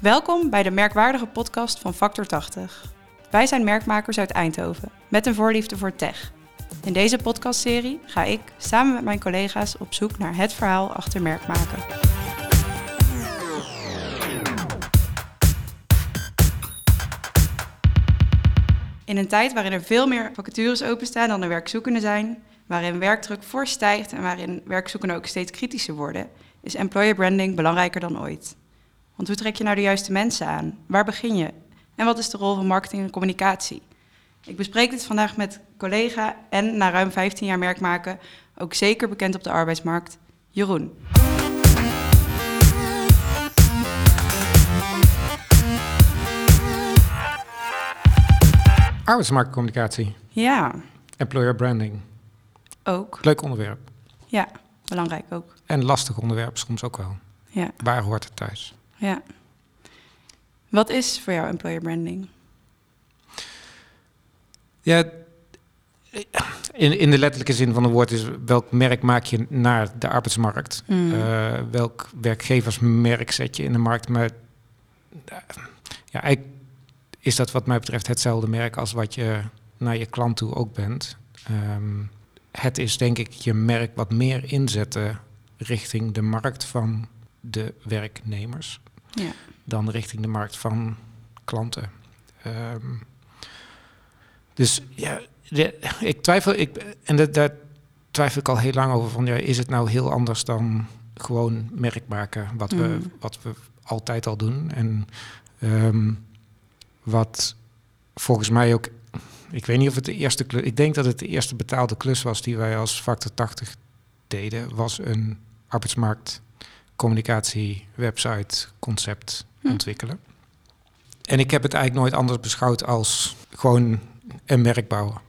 Welkom bij de merkwaardige podcast van Factor 80. Wij zijn merkmakers uit Eindhoven met een voorliefde voor tech. In deze podcastserie ga ik samen met mijn collega's op zoek naar het verhaal achter merkmaken. In een tijd waarin er veel meer vacatures openstaan dan er werkzoekenden zijn, waarin werkdruk fors stijgt en waarin werkzoekenden ook steeds kritischer worden, is employer branding belangrijker dan ooit. Want hoe trek je nou de juiste mensen aan? Waar begin je? En wat is de rol van marketing en communicatie? Ik bespreek dit vandaag met collega en na ruim 15 jaar merk maken ook zeker bekend op de arbeidsmarkt, Jeroen. Arbeidsmarktcommunicatie, Ja, employer branding. ook. Leuk onderwerp. Ja, belangrijk ook. En lastig onderwerp soms ook wel. Ja, Waar hoort het thuis? Ja. Wat is voor jou employer branding? Ja, in, in de letterlijke zin van het woord is welk merk maak je naar de arbeidsmarkt? Mm. Eh, welk werkgeversmerk zet je in de markt? Maar ja, eigenlijk is dat wat mij betreft hetzelfde merk als wat je naar je klant toe ook bent. Ehm, het is denk ik je merk wat meer inzetten richting de markt van de werknemers Ja. dan richting de markt van klanten. Ehm, dus ja, de- ik twijfel, ik, en dat, daar twijfel ik al heel lang over. Van, ja, is het nou heel anders dan gewoon merk maken, wat, we, Mm. wat we altijd al doen? En ehm, wat volgens mij ook, ik weet niet of het de eerste klus, ik denk dat het de eerste betaalde klus was die wij als Factor 80 deden, was een arbeidsmarkt communicatie, website, concept Hm. ontwikkelen. En ik heb het eigenlijk nooit anders beschouwd als gewoon een merk bouwen.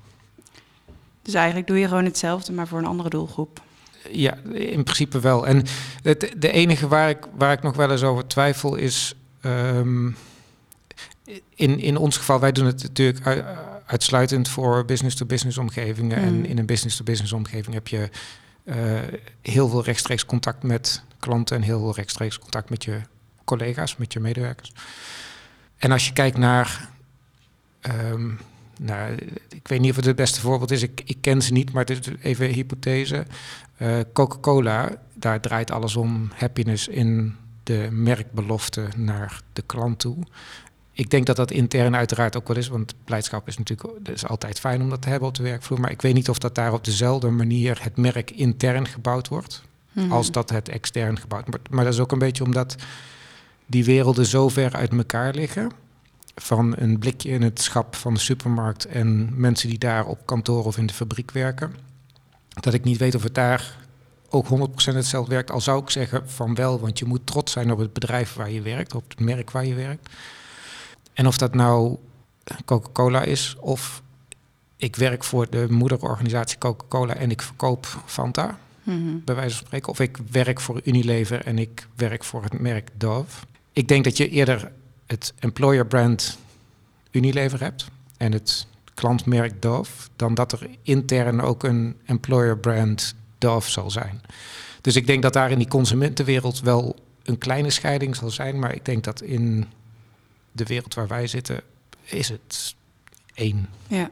Dus eigenlijk doe je gewoon hetzelfde, maar voor een andere doelgroep. Ja, in principe wel. En het, de enige waar ik, waar ik nog wel eens over twijfel is. ehm, in, in ons geval, wij doen het natuurlijk ui- uitsluitend voor business-to-business omgevingen. Mm. En in een business-to-business omgeving heb je eh, heel veel rechtstreeks contact met klanten en heel rechtstreeks contact met je collega's, met je medewerkers. En als je kijkt naar. nou, ik weet niet of het het beste voorbeeld is. Ik, ik ken ze niet, maar dit is even een hypothese. Eh, Coca-Cola, daar draait alles om happiness in de merkbelofte naar de klant toe. Ik denk dat dat intern uiteraard ook wel is, want blijdschap is natuurlijk is altijd fijn om dat te hebben op de werkvloer. Maar ik weet niet of dat daar op dezelfde manier het merk intern gebouwd wordt Mhm. als dat het extern gebouwd wordt. Maar dat is ook een beetje omdat die werelden zo ver uit elkaar liggen. Van een blikje in het schap van de supermarkt en mensen die daar op kantoor of in de fabriek werken. Dat ik niet weet of het daar ook 100% hetzelfde werkt. Al zou ik zeggen van wel, want je moet trots zijn op het bedrijf waar je werkt, op het merk waar je werkt. En of dat nou Coca-Cola is of ik werk voor de moederorganisatie Coca-Cola en ik verkoop Fanta Mhm. bij wijze van spreken. Of ik werk voor Unilever en ik werk voor het merk Dove. Ik denk dat je eerder het employer brand Unilever hebt en het klantmerk Dove, dan dat er intern ook een employer brand Dove zal zijn. Dus ik denk dat daar in die consumentenwereld wel een kleine scheiding zal zijn, maar ik denk dat in de wereld waar wij zitten is het één. Ja.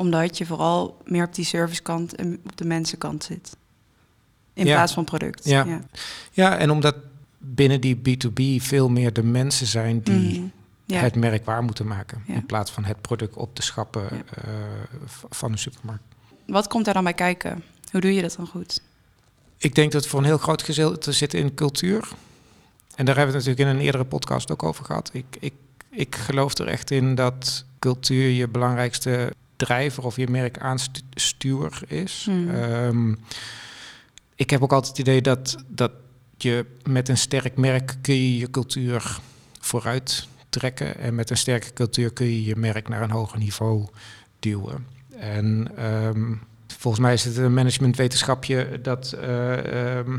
Omdat je vooral meer op die servicekant en op de mensenkant zit. In Ja. plaats van product. Ja. ja. Ja, en omdat binnen die B2B veel meer de mensen zijn die Mhm. Ja. het merk waar moeten maken. In plaats van het product op de schappen eh, van een supermarkt. Wat komt daar dan bij kijken? Hoe doe je dat dan goed? Ik denk dat voor een heel groot gedeelte zit in cultuur. En daar hebben we het natuurlijk in een eerdere podcast ook over gehad. Ik, ik, ik geloof er echt in dat cultuur je belangrijkste drijver of je merk aanstuur is. Hmm. Ehm, ik heb ook altijd het idee dat, dat je met een sterk merk kun je je cultuur vooruit trekken. En met een sterke cultuur kun je je merk naar een hoger niveau duwen. En ehm, volgens mij is het een managementwetenschapje dat eh, ehm,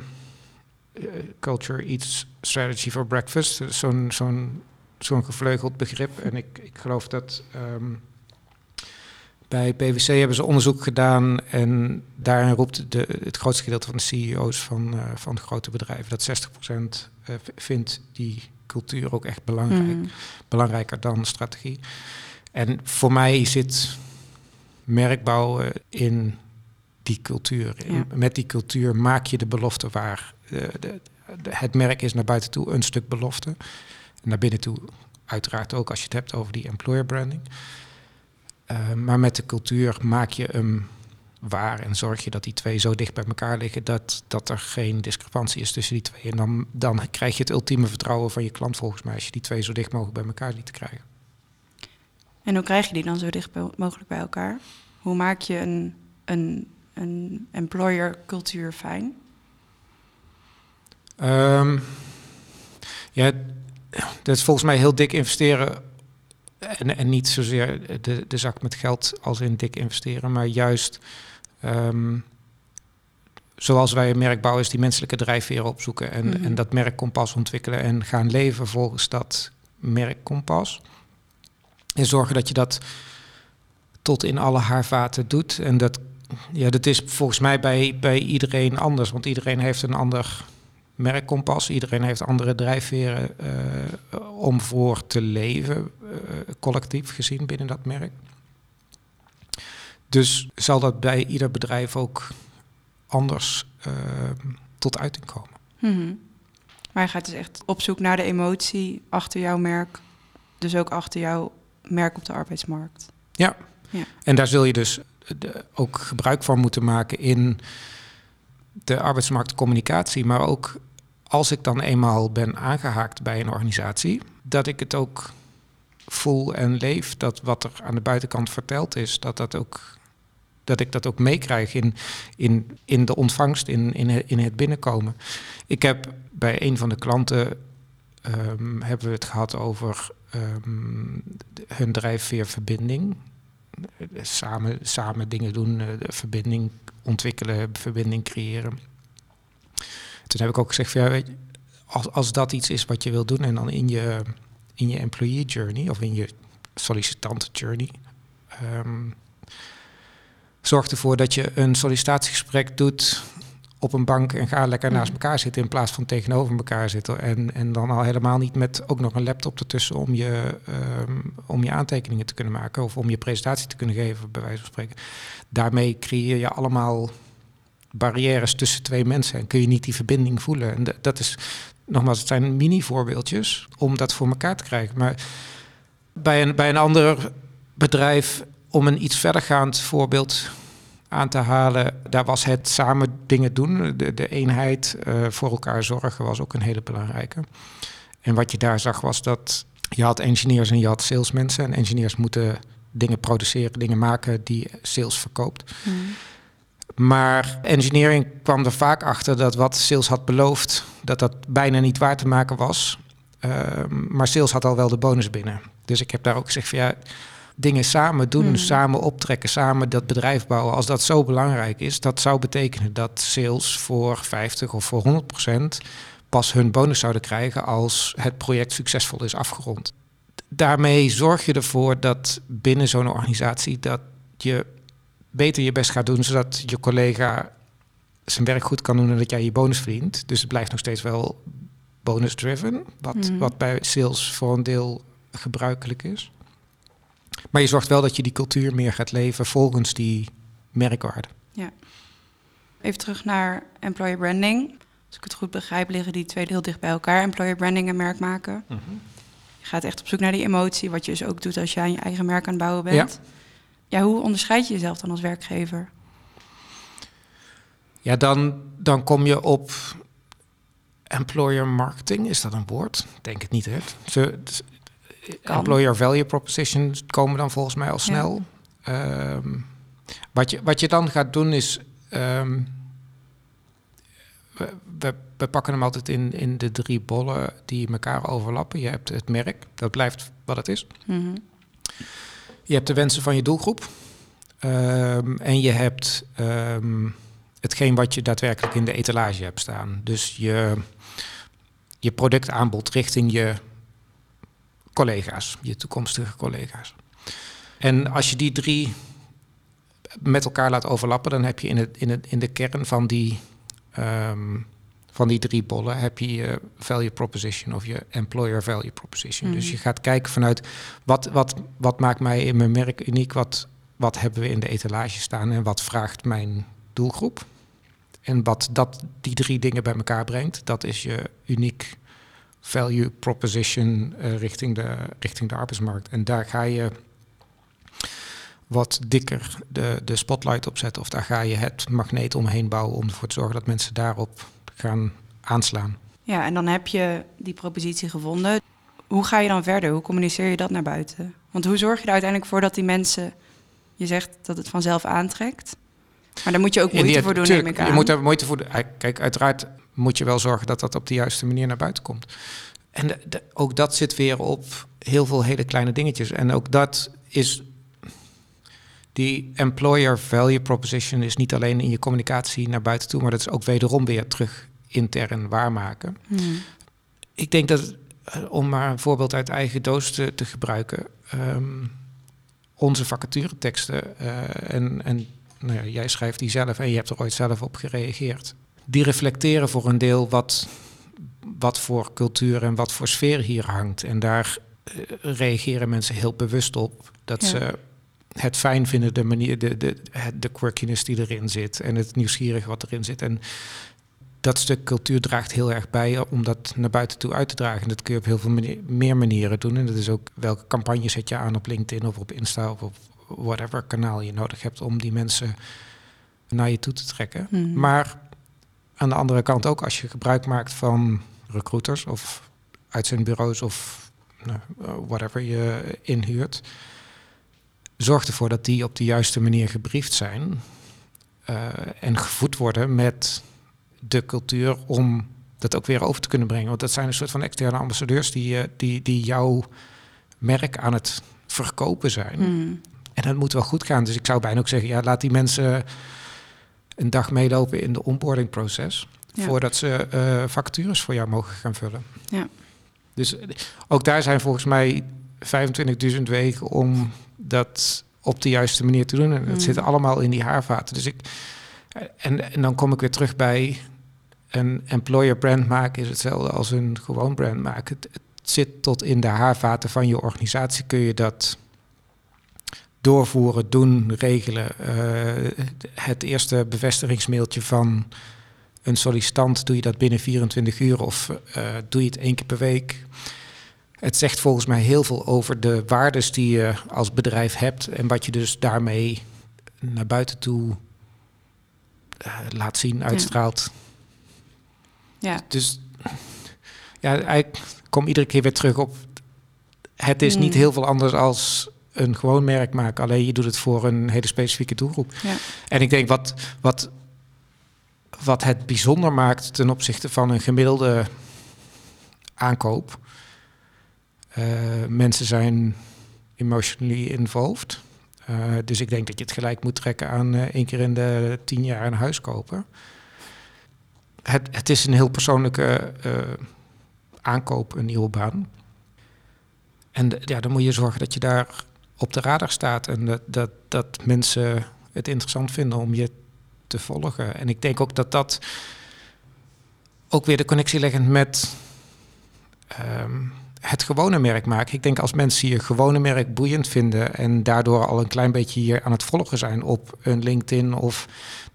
eh, culture eats strategy for breakfast. Zo'n zo'n zo'n gevleugeld begrip. En ik, ik geloof dat bij PwC hebben ze onderzoek gedaan en daarin roept de, het grootste gedeelte van de CEO's van, eh, van grote bedrijven dat 60% eh, vindt die cultuur ook echt belangrijk. Mhm. Belangrijker dan strategie. En voor mij zit merk bouwen in die cultuur. Ja. Met die cultuur maak je de belofte waar. De, de, de- het merk is naar buiten toe een stuk belofte. Naar binnen toe uiteraard ook als je het hebt over die employer branding. Eh, maar met de cultuur maak je hem waar en zorg je dat die twee zo dicht bij elkaar liggen dat, dat er geen discrepantie is tussen die twee. En dan, dan krijg je het ultieme vertrouwen van je klant volgens mij als je die twee zo dicht mogelijk bij elkaar liet krijgen. En hoe krijg je die dan zo dicht mogelijk bij elkaar? Hoe maak je een, een, een employer cultuur fijn? Ehm, ja, dat is volgens mij heel dik investeren. En, en niet zozeer de, de zak met geld als in dik investeren, maar juist ehm, zoals wij een merk bouwen, is die menselijke drijfveren opzoeken en, Mhm. en dat merkkompas ontwikkelen en gaan leven volgens dat merkkompas. En zorgen dat je dat tot in alle haarvaten doet. En dat, ja, dat is volgens mij bij, bij iedereen anders, want iedereen heeft een ander merkkompas. Iedereen heeft andere drijfveren eh, om voor te leven, eh, collectief gezien binnen dat merk. Dus zal dat bij ieder bedrijf ook anders eh, tot uiting komen. Mhm. Maar je gaat dus echt op zoek naar de emotie achter jouw merk. Dus ook achter jouw merk op de arbeidsmarkt. Ja. Ja. En daar zul je dus de- ook gebruik van moeten maken in de arbeidsmarktcommunicatie, maar ook als ik dan eenmaal ben aangehaakt bij een organisatie, dat ik het ook voel en leef, dat wat er aan de buitenkant verteld is, dat, dat, ook, dat ik dat ook meekrijg in, in, in de ontvangst, in, in, in het binnenkomen. Ik heb bij een van de klanten ehm, hebben we het gehad over ehm, hun drijfveer verbinding. Samen, samen dingen doen, eh, verbinding ontwikkelen, verbinding creëren. Toen heb ik ook gezegd, van, ja, weet je, als, als dat iets is wat je wil doen en dan in je, in je employee journey of in je sollicitant journey, ehm, zorg ervoor dat je een sollicitatiegesprek doet op een bank en ga lekker naast Mhm. elkaar zitten in plaats van tegenover elkaar zitten. En, en dan al helemaal niet met ook nog een laptop ertussen om je, ehm, om je aantekeningen te kunnen maken of om je presentatie te kunnen geven, bij wijze van spreken. Daarmee creëer je allemaal barrières tussen twee mensen en kun je niet die verbinding voelen. En dat is, nogmaals, het zijn mini-voorbeeldjes om dat voor elkaar te krijgen. Maar bij een, bij een ander bedrijf, om een iets verdergaand voorbeeld aan te halen, daar was het samen dingen doen. De, de eenheid eh, voor elkaar zorgen was ook een hele belangrijke. En wat je daar zag was dat je had engineers en je had salesmensen. En engineers moeten dingen produceren, dingen maken die sales verkoopt. Mhm. Maar engineering kwam er vaak achter dat wat sales had beloofd, dat dat bijna niet waar te maken was. Ehm, maar sales had al wel de bonus binnen. Dus ik heb daar ook gezegd van ja, dingen samen doen, Hmm. samen optrekken, samen dat bedrijf bouwen. Als dat zo belangrijk is, dat zou betekenen dat sales voor 50 of voor 100 procent pas hun bonus zouden krijgen als het project succesvol is afgerond. Daarmee zorg je ervoor dat binnen zo'n organisatie dat je beter je best gaat doen, zodat je collega zijn werk goed kan doen en dat jij je bonus verdient. Dus het blijft nog steeds wel bonus-driven, wat, Mhm. wat bij sales voor een deel gebruikelijk is. Maar je zorgt wel dat je die cultuur meer gaat leven volgens die merkwaarde. Even terug naar employer branding. Als ik het goed begrijp, liggen die twee heel dicht bij elkaar. Employer branding en merk maken. Je gaat echt op zoek naar die emotie, wat je dus ook doet als je aan je eigen merk aan het bouwen bent. Ja, hoe onderscheid je jezelf dan als werkgever? Ja, dan, dan kom je op employer marketing. Is dat een woord? Ik Denk het niet, hè? Kan. employer value propositions komen dan volgens mij al Ja. snel. Ehm, wat, je, wat je dan gaat doen is... ehm, we, we, we pakken hem altijd in, in de drie bollen die elkaar overlappen. Je hebt het merk, dat blijft wat het is. Mhm. Je hebt de wensen van je doelgroep. Ehm, en je hebt hetgeen wat je daadwerkelijk in de etalage hebt staan. Dus je, je productaanbod richting je collega's, je toekomstige collega's. En als je die drie met elkaar laat overlappen, dan heb je in, het, in, het, in de kern van die, ehm, van die drie bollen heb je je value proposition of je employer value proposition. Dus Mhm. je gaat kijken vanuit wat, wat, wat maakt mij in mijn merk uniek, wat, wat hebben we in de etalage staan en wat vraagt mijn doelgroep. En wat dat, die drie dingen bij elkaar brengt, dat is je uniek value proposition eh, richting, de, richting de arbeidsmarkt. En daar ga je wat dikker de, de spotlight op zetten. Of daar ga je het magneet omheen bouwen om ervoor te zorgen dat mensen daarop gaan aanslaan. Ja, en dan heb je die propositie gevonden. Hoe ga je dan verder? Hoe communiceer je dat naar buiten? Want hoe zorg je er uiteindelijk voor dat die mensen... Je zegt dat het vanzelf aantrekt. Maar daar moet je ook die- moeite voor doen, tuurlijk, neem ik aan. Je moet er moeite voor doen. Kijk, uiteraard moet je wel zorgen dat dat op de juiste manier naar buiten komt. En de- de- ook dat zit weer op heel veel hele kleine dingetjes. En ook dat is. Die employer value proposition is niet alleen in je communicatie naar buiten toe, maar dat is ook wederom weer terug intern waarmaken. Hmm. Ik denk dat, eh, om maar een voorbeeld uit eigen doos te, te gebruiken, ehm, onze vacatureteksten, eh, en, en nou ja, jij schrijft die zelf en je hebt er ooit zelf op gereageerd, die reflecteren voor een deel wat, wat voor cultuur en wat voor sfeer hier hangt. En daar eh, reageren mensen heel bewust op dat Ja. ze het fijn vinden, de manier, de, de, de quirkiness die erin zit en het nieuwsgierige wat erin zit. En dat stuk cultuur draagt heel erg bij om dat naar buiten toe uit te dragen. En dat kun je op heel veel manier- meer manieren doen. En dat is ook welke campagne zet je aan op LinkedIn of op Insta of op whatever kanaal je nodig hebt om die mensen naar je toe te trekken. Hmm. Maar aan de andere kant ook als je gebruik maakt van recruiters of uitzendbureaus of nou, whatever je inhuurt. Zorg ervoor dat die op de juiste manier gebriefd zijn eh, en gevoed worden met de cultuur om dat ook weer over te kunnen brengen. Want dat zijn een soort van externe ambassadeurs die, eh, die, die jouw merk aan het verkopen zijn. Hmm. En dat moet wel goed gaan. Dus ik zou bijna ook zeggen, ja, laat die mensen een dag meelopen in de onboardingproces. Ja. Voordat ze eh vacatures voor jou mogen gaan vullen. Ja. Dus eh, ook daar zijn volgens mij 25.000 wegen om dat op de juiste manier te doen. En het Mm. zit allemaal in die haarvaten. Dus ik, eh, en, en dan kom ik weer terug bij een employer brand maken is hetzelfde als een gewoon brand maken. Het, het zit tot in de haarvaten van je organisatie. Kun je dat doorvoeren, doen, regelen. Eh, het eerste bevestigingsmailtje van een sollicitant, doe je dat binnen 24 uur of eh, doe je het één keer per week? Het zegt volgens mij heel veel over de waardes die je als bedrijf hebt en wat je dus daarmee naar buiten toe eh, laat zien, uitstraalt. Ja. Dus ja, ik kom iedere keer weer terug op. Het is niet Mm. heel veel anders als een gewoon merk maken. Alleen je doet het voor een hele specifieke doelgroep. Ja. En ik denk wat, wat, wat het bijzonder maakt ten opzichte van een gemiddelde aankoop. eh, mensen zijn emotionally involved. Eh, dus ik denk dat je het gelijk moet trekken aan eh, één keer in de tien jaar een huis kopen. Het, het is een heel persoonlijke aankoop, een nieuwe baan. En ja, dan moet je zorgen dat je daar op de radar staat en dat, dat, dat mensen het interessant vinden om je te volgen. En ik denk ook dat dat ook weer de connectie leggen met ehm, het gewone merk maken. Ik denk als mensen je gewone merk boeiend vinden en daardoor al een klein beetje hier aan het volgen zijn op een LinkedIn of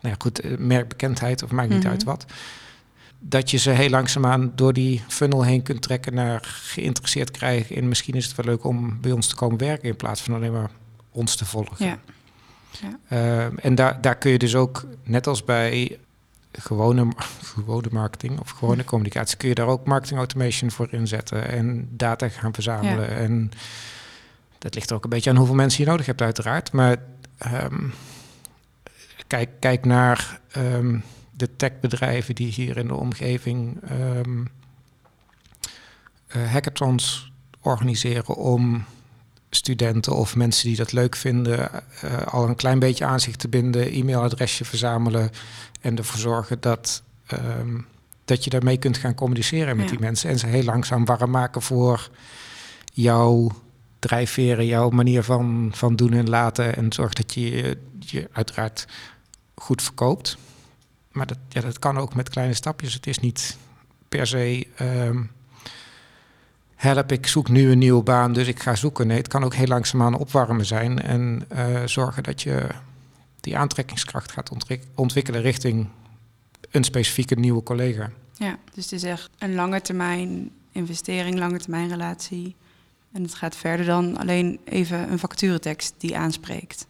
nou ja, goed, eh, merkbekendheid of maakt niet Mhm. uit wat. Dat je ze heel langzaamaan door die funnel heen kunt trekken naar geïnteresseerd krijgen in misschien is het wel leuk om bij ons te komen werken in plaats van alleen maar ons te volgen. Ja. Ehm, en daar, daar kun je dus ook, net als bij gewone, gewone marketing of gewone communicatie, kun je daar ook marketing automation voor inzetten en data gaan verzamelen. En dat ligt er ook een beetje aan hoeveel mensen je nodig hebt, uiteraard. Maar ehm, kijk, kijk naar ehm, de techbedrijven die hier in de omgeving eh, hackathons organiseren om studenten of mensen die dat leuk vinden, eh, al een klein beetje aan zich te binden, e-mailadresje verzamelen en ervoor zorgen dat, ehm, dat je daarmee kunt gaan communiceren met Ja. die mensen en ze heel langzaam warm maken voor jouw drijfveren, jouw manier van, van doen en laten en zorg dat je je uiteraard goed verkoopt. Maar dat, ja, dat kan ook met kleine stapjes. Het is niet per se. ehm, help, ik zoek nu een nieuwe baan, dus ik ga zoeken. Nee, het kan ook heel langzaamaan opwarmen zijn en eh, zorgen dat je die aantrekkingskracht gaat ontwik- ontwikkelen richting een specifieke nieuwe collega. Ja, dus het is echt een lange termijn investering, lange termijn relatie. En het gaat verder dan alleen even een vacaturetekst die aanspreekt.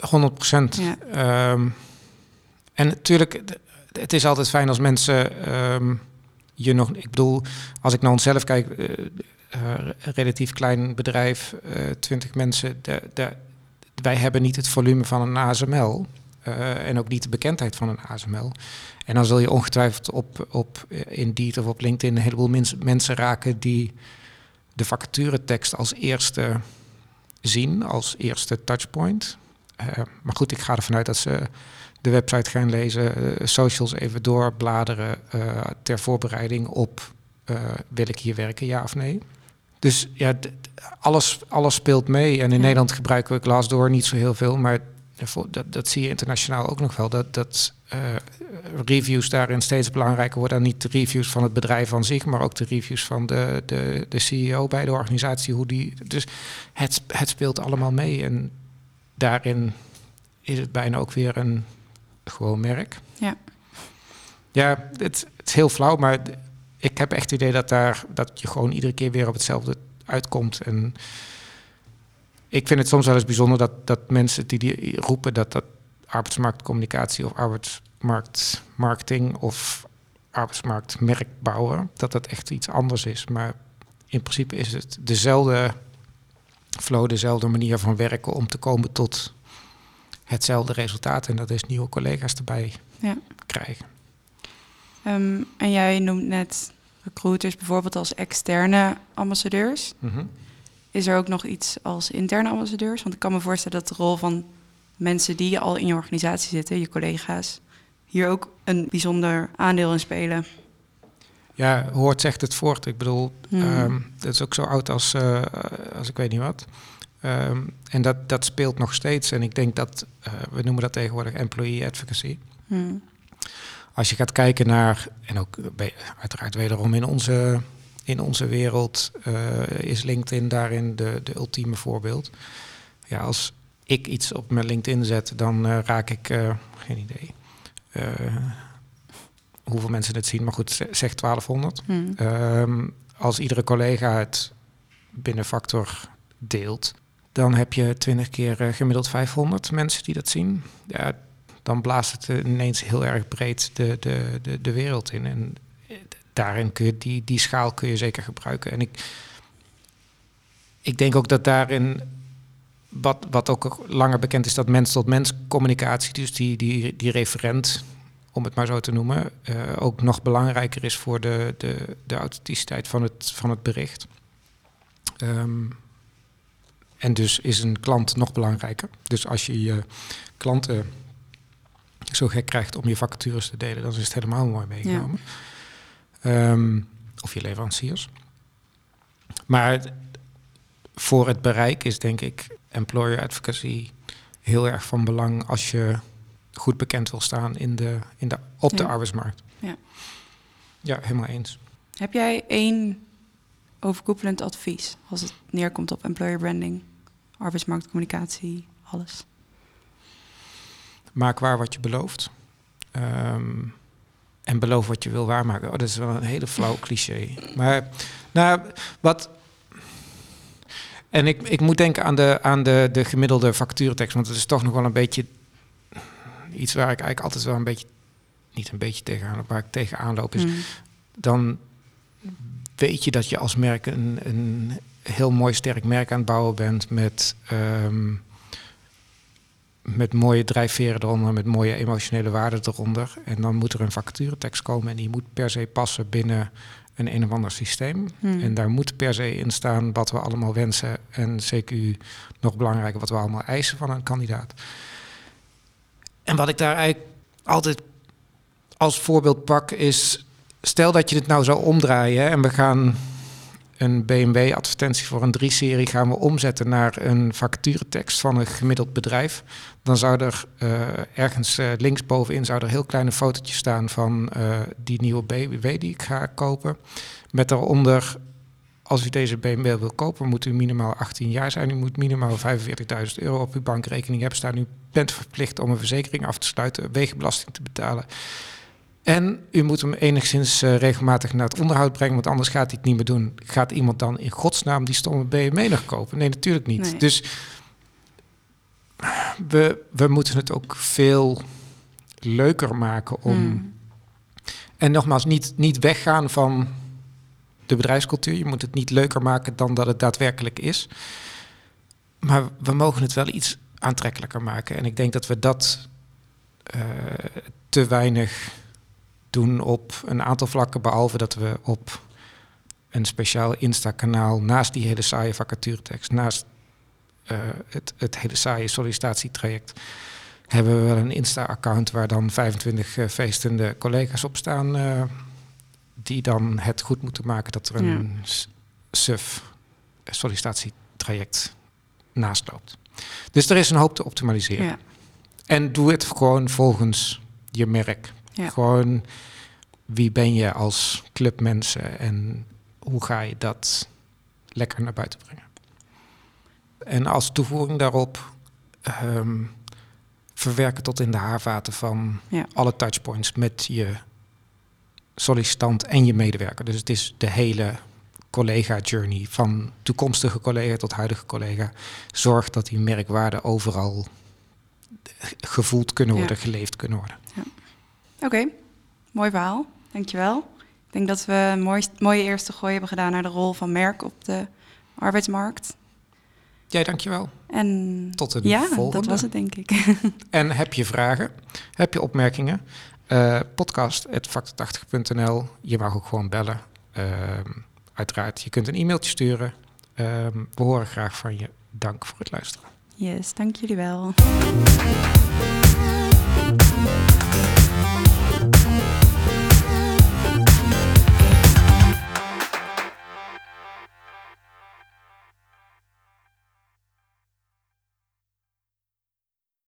100 procent. Ja. Ehm, en natuurlijk, het is altijd fijn als mensen ehm, je nog. Ik bedoel, als ik naar onszelf kijk, eh, relatief klein bedrijf, eh 20 mensen. De, de, wij hebben niet het volume van een ASML. en ook niet de bekendheid van een ASML. En dan zul je ongetwijfeld op, op Indeed of op LinkedIn een heleboel mens- mensen raken die de vacaturetekst als eerste zien, als eerste touchpoint. Maar goed, ik ga ervan uit dat ze de website gaan lezen, eh, socials even doorbladeren eh, ter voorbereiding op eh, wil ik hier werken, ja of nee. Dus ja, alles, alles speelt mee. En in Ja. Nederland gebruiken we Glassdoor niet zo heel veel, maar dat, dat zie je internationaal ook nog wel. Dat, dat reviews daarin steeds belangrijker worden. En niet de reviews van het bedrijf aan zich, maar ook de reviews van de, de, de CEO bij de organisatie. Hoe die, dus het, het speelt allemaal mee. En daarin is het bijna ook weer een gewoon merk. Ja. Ja, het, het is heel flauw, maar ik heb echt het idee dat, daar, dat je gewoon iedere keer weer op hetzelfde uitkomt. En ik vind het soms wel eens bijzonder dat, dat mensen die, die roepen dat dat arbeidsmarktcommunicatie of arbeidsmarktmarketing of arbeidsmarktmerk bouwen, dat dat echt iets anders is. Maar in principe is het dezelfde flow, dezelfde manier van werken om te komen tot hetzelfde resultaat. En dat is nieuwe collega's erbij Ja. krijgen. Ehm, en jij noemt net recruiters bijvoorbeeld als externe ambassadeurs. Is er ook nog iets als interne ambassadeurs? Want ik kan me voorstellen dat de rol van mensen die al in je organisatie zitten, je collega's, hier ook een bijzonder aandeel in spelen. Ja, hoort zegt het voort. Ik bedoel, ehm, dat is ook zo oud als, eh, als ik weet niet wat. Ehm, en dat, dat speelt nog steeds. En ik denk dat, eh, we noemen dat tegenwoordig employee advocacy. Hmm. Als je gaat kijken naar, en ook bij- uiteraard wederom in onze, in onze wereld, eh, is LinkedIn daarin de, de ultieme voorbeeld. Ja, als ik iets op mijn LinkedIn zet, dan eh, raak ik, eh, geen idee, eh, hoeveel mensen het zien, maar goed, ze- zeg 1200. Hmm. Ehm, als iedere collega het binnen Factor deelt, dan heb je 20 keer eh, gemiddeld 500 mensen die dat zien. Ja, dan blaast het ineens heel erg breed de, de, de, de wereld in. En eh, daarin kun je die, die schaal kun je zeker gebruiken. En ik, ik denk ook dat daarin, wat, wat ook langer bekend is, dat mens-tot-mens communicatie, dus die, die, die referent, om het maar zo te noemen, eh, ook nog belangrijker is voor de, de, de authenticiteit van het, van het bericht. Ehm, en dus is een klant nog belangrijker. Dus als je je klanten zo gek krijgt om je vacatures te delen, dan is het helemaal mooi meegenomen. Ehm, of je leveranciers. Maar voor het bereik is denk ik employer advocacy heel erg van belang als je goed bekend wil staan in de, in de, op de Ja. arbeidsmarkt. Ja. ja, helemaal eens. Heb jij één overkoepelend advies als het neerkomt op employer branding, arbeidsmarktcommunicatie, alles? Maak waar wat je belooft. Ehm, en beloof wat je wil waarmaken. Oh, dat is wel een hele flauw cliché. Maar nou, wat. En ik, ik moet denken aan, de, aan de, de gemiddelde factuurtekst. Want het is toch nog wel een beetje iets waar ik eigenlijk altijd wel een beetje. Niet een beetje tegenaan loop, waar ik tegenaan loop. Is Hmm. dan weet je dat je als merk een, een heel mooi sterk merk aan het bouwen bent met, ehm, met mooie drijfveren eronder, met mooie emotionele waarden eronder. En dan moet er een vacaturetekst komen en die moet per se passen binnen een een of ander systeem. Hmm. En daar moet per se in staan wat we allemaal wensen en CQ nog belangrijker wat we allemaal eisen van een kandidaat. En wat ik daar eigenlijk altijd als voorbeeld pak is, stel dat je het nou zou omdraaien en we gaan een BMW-advertentie voor een 3-serie gaan we omzetten naar een vacaturetekst van een gemiddeld bedrijf, dan zou er uh, ergens uh, linksbovenin zou er heel kleine fotootjes staan van uh, die nieuwe BMW die ik ga kopen. Met daaronder, als u deze BMW wil kopen, moet u minimaal 18 jaar zijn. U moet minimaal 45.000 euro op uw bankrekening hebben staan. U bent verplicht om een verzekering af te sluiten, wegenbelasting te betalen. En u moet hem enigszins uh, regelmatig naar het onderhoud brengen, want anders gaat hij het niet meer doen. Gaat iemand dan in godsnaam die stomme BMW nog kopen? Nee, natuurlijk niet. Nee. Dus we, we moeten het ook veel leuker maken om. Hmm. En nogmaals, niet, niet weggaan van de bedrijfscultuur. Je moet het niet leuker maken dan dat het daadwerkelijk is. Maar we mogen het wel iets aantrekkelijker maken. En ik denk dat we dat uh, te weinig doen op een aantal vlakken, behalve dat we op een speciaal Insta-kanaal naast die hele saaie vacaturetekst, naast uh, het, het hele saaie sollicitatietraject, hebben we wel een Insta-account waar dan 25 uh, feestende collega's op staan, uh, die dan het goed moeten maken dat er een ja. SUF sollicitatietraject naast loopt. Dus er is een hoop te optimaliseren. Ja. En doe het gewoon volgens je merk. Ja. Gewoon wie ben je als clubmensen en hoe ga je dat lekker naar buiten brengen. En als toevoeging daarop um, verwerken tot in de haarvaten van Ja. alle touchpoints met je sollicitant en je medewerker. Dus het is de hele collega-journey van toekomstige collega tot huidige collega. Zorg dat die merkwaarden overal gevoeld kunnen Ja. worden, geleefd kunnen worden. Oké, mooi verhaal. Dankjewel. Ik denk dat we een mooi, mooie eerste gooi hebben gedaan naar de rol van merk op de arbeidsmarkt. Jij, dankjewel. En Tot een ja, volgende. dat was het denk ik. En heb je vragen? Heb je opmerkingen? Uh, podcast.factor80.nl. Je mag ook gewoon bellen. Ehm, uiteraard, je kunt een e-mailtje sturen. Ehm, we horen graag van je. Dank voor het luisteren. Yes, dank jullie wel.